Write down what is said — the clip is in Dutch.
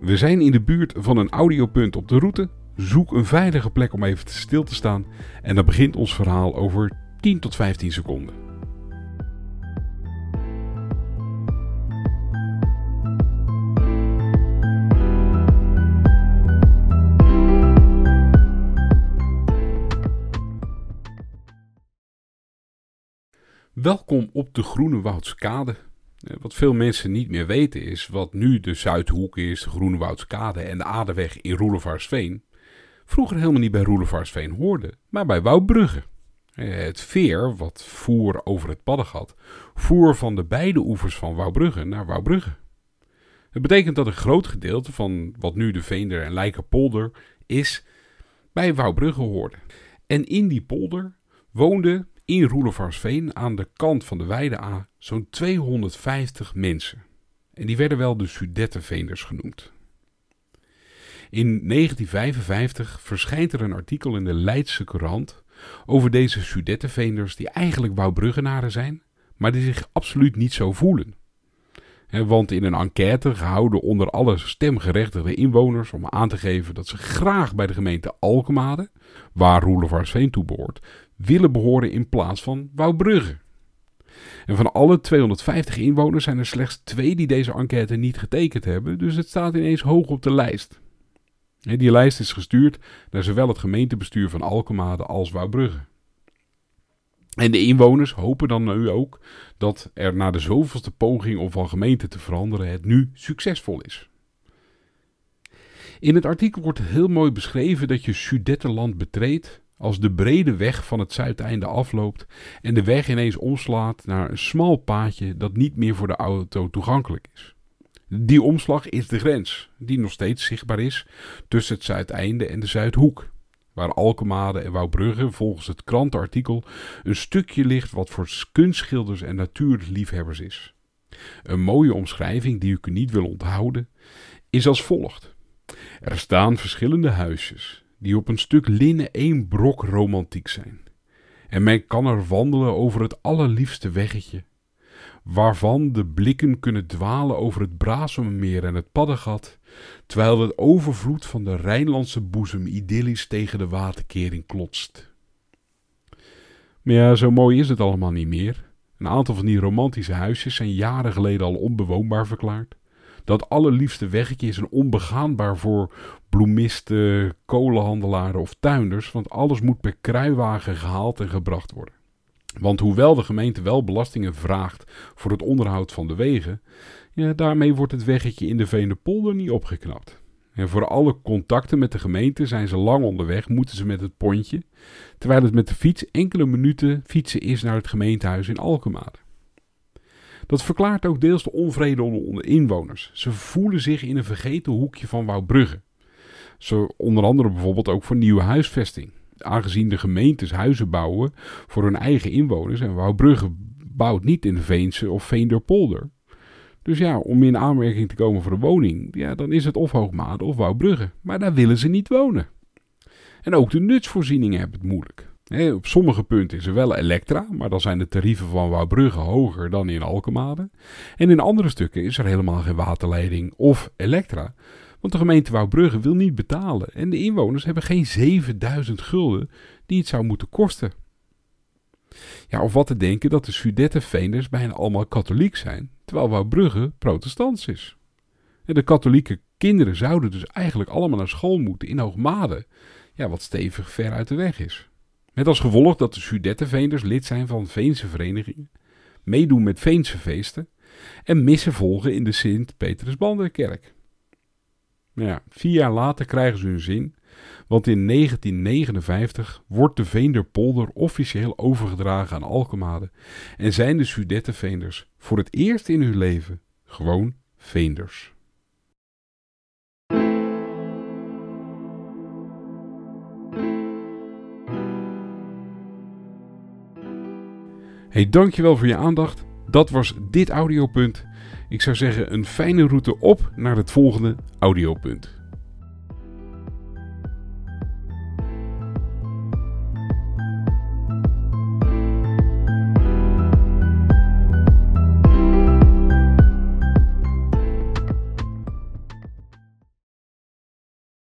We zijn in de buurt van een audiopunt op de route. Zoek een veilige plek om even stil te staan. En dan begint ons verhaal over 10 tot 15 seconden. Welkom op de Groene Woudskade. Eh, wat veel mensen niet meer weten is wat nu de Zuidhoek is, de Groene Woudskade en de Aderweg in Roelevarsveen. Vroeger helemaal niet bij Roelevarsveen hoorde, maar bij Wouwbrugge. Eh, het veer, wat voer over het Paddengat, voer van de beide oevers van Wouwbrugge naar Wouwbrugge. Het betekent dat een groot gedeelte van wat nu de Veender en Lijkerpolder is, bij Wouwbrugge hoorde. En in die polder woonden in Roelevarsveen aan de kant van de Weide A zo'n 250 mensen. En die werden wel de Sudettenveenders genoemd. In 1955 verschijnt er een artikel in de Leidse Courant over deze Sudettenveenders die eigenlijk Wouwbruggenaren zijn, maar die zich absoluut niet zo voelen. want in een enquête gehouden onder alle stemgerechtigde inwoners om aan te geven dat ze graag bij de gemeente Alkemade, waar Roelevarsveen toe behoort, willen behoren in plaats van Wouwbrugge. En van alle 250 inwoners zijn er slechts twee die deze enquête niet getekend hebben, dus het staat ineens hoog op de lijst. Die lijst is gestuurd naar zowel het gemeentebestuur van Alkemade als Wouwbrugge. En de inwoners hopen dan nu ook dat er na de zoveelste poging om van gemeente te veranderen het nu succesvol is. In het artikel wordt heel mooi beschreven dat je Sudettenland betreedt als de brede weg van het zuideinde afloopt en de weg ineens omslaat naar een smal paadje dat niet meer voor de auto toegankelijk is. Die omslag is de grens, die nog steeds zichtbaar is tussen het zuideinde en de Zuidhoek, waar Alkemade en Wouwbrugge volgens het krantenartikel een stukje ligt wat voor kunstschilders en natuurliefhebbers is. Een mooie omschrijving die u niet wil onthouden is als volgt. Er staan verschillende huisjes, die op een stuk linnen één brok romantiek zijn. En men kan er wandelen over het allerliefste weggetje, waarvan de blikken kunnen dwalen over het Brazemermeer en het Paddengat, terwijl het overvloed van de Rijnlandse boezem idyllisch tegen de waterkering klotst. Maar ja, zo mooi is het allemaal niet meer. Een aantal van die romantische huisjes zijn jaren geleden al onbewoonbaar verklaard. Dat allerliefste weggetje is een onbegaanbaar voor bloemisten, kolenhandelaren of tuinders, want alles moet per kruiwagen gehaald en gebracht worden. Want hoewel de gemeente wel belastingen vraagt voor het onderhoud van de wegen, ja, daarmee wordt het weggetje in de Veenepolder niet opgeknapt. En voor alle contacten met de gemeente zijn ze lang onderweg, moeten ze met het pontje, terwijl het met de fiets enkele minuten fietsen is naar het gemeentehuis in Alkmaar. Dat verklaart ook deels de onvrede onder inwoners. Ze voelen zich in een vergeten hoekje van Wouwbrugge. Zo onder andere bijvoorbeeld ook voor nieuwe huisvesting. Aangezien de gemeentes huizen bouwen voor hun eigen inwoners en Wouwbrugge bouwt niet in Veense of Veenderpolder. Dus ja, om in aanmerking te komen voor een woning, ja, dan is het of Hoogmade of Wouwbrugge. Maar daar willen ze niet wonen. En ook de nutsvoorzieningen hebben het moeilijk op sommige punten is er wel elektra, maar dan zijn de tarieven van Wouwbrugge hoger dan in Alkemade. En in andere stukken is er helemaal geen waterleiding of elektra. Want de gemeente Wouwbrugge wil niet betalen en de inwoners hebben geen 7000 gulden die het zou moeten kosten. Ja, of wat te denken dat de Sudettenveenders bijna allemaal katholiek zijn, terwijl Wouwbrugge protestants is. En de katholieke kinderen zouden dus eigenlijk allemaal naar school moeten in Hoogmade, ja, wat stevig ver uit de weg is. Met als gevolg dat de Sudettenveenders lid zijn van Veense verenigingen, meedoen met Veense feesten en missen volgen in de Sint-Petersbandenkerk. Nou ja, vier jaar later krijgen ze hun zin, want in 1959 wordt de Veenderpolder officieel overgedragen aan Alkemade en zijn de Sudettenveenders voor het eerst in hun leven gewoon Veenders. Hey, dankjewel voor je aandacht. Dat was dit audiopunt. Ik zou zeggen een fijne route op naar het volgende audiopunt.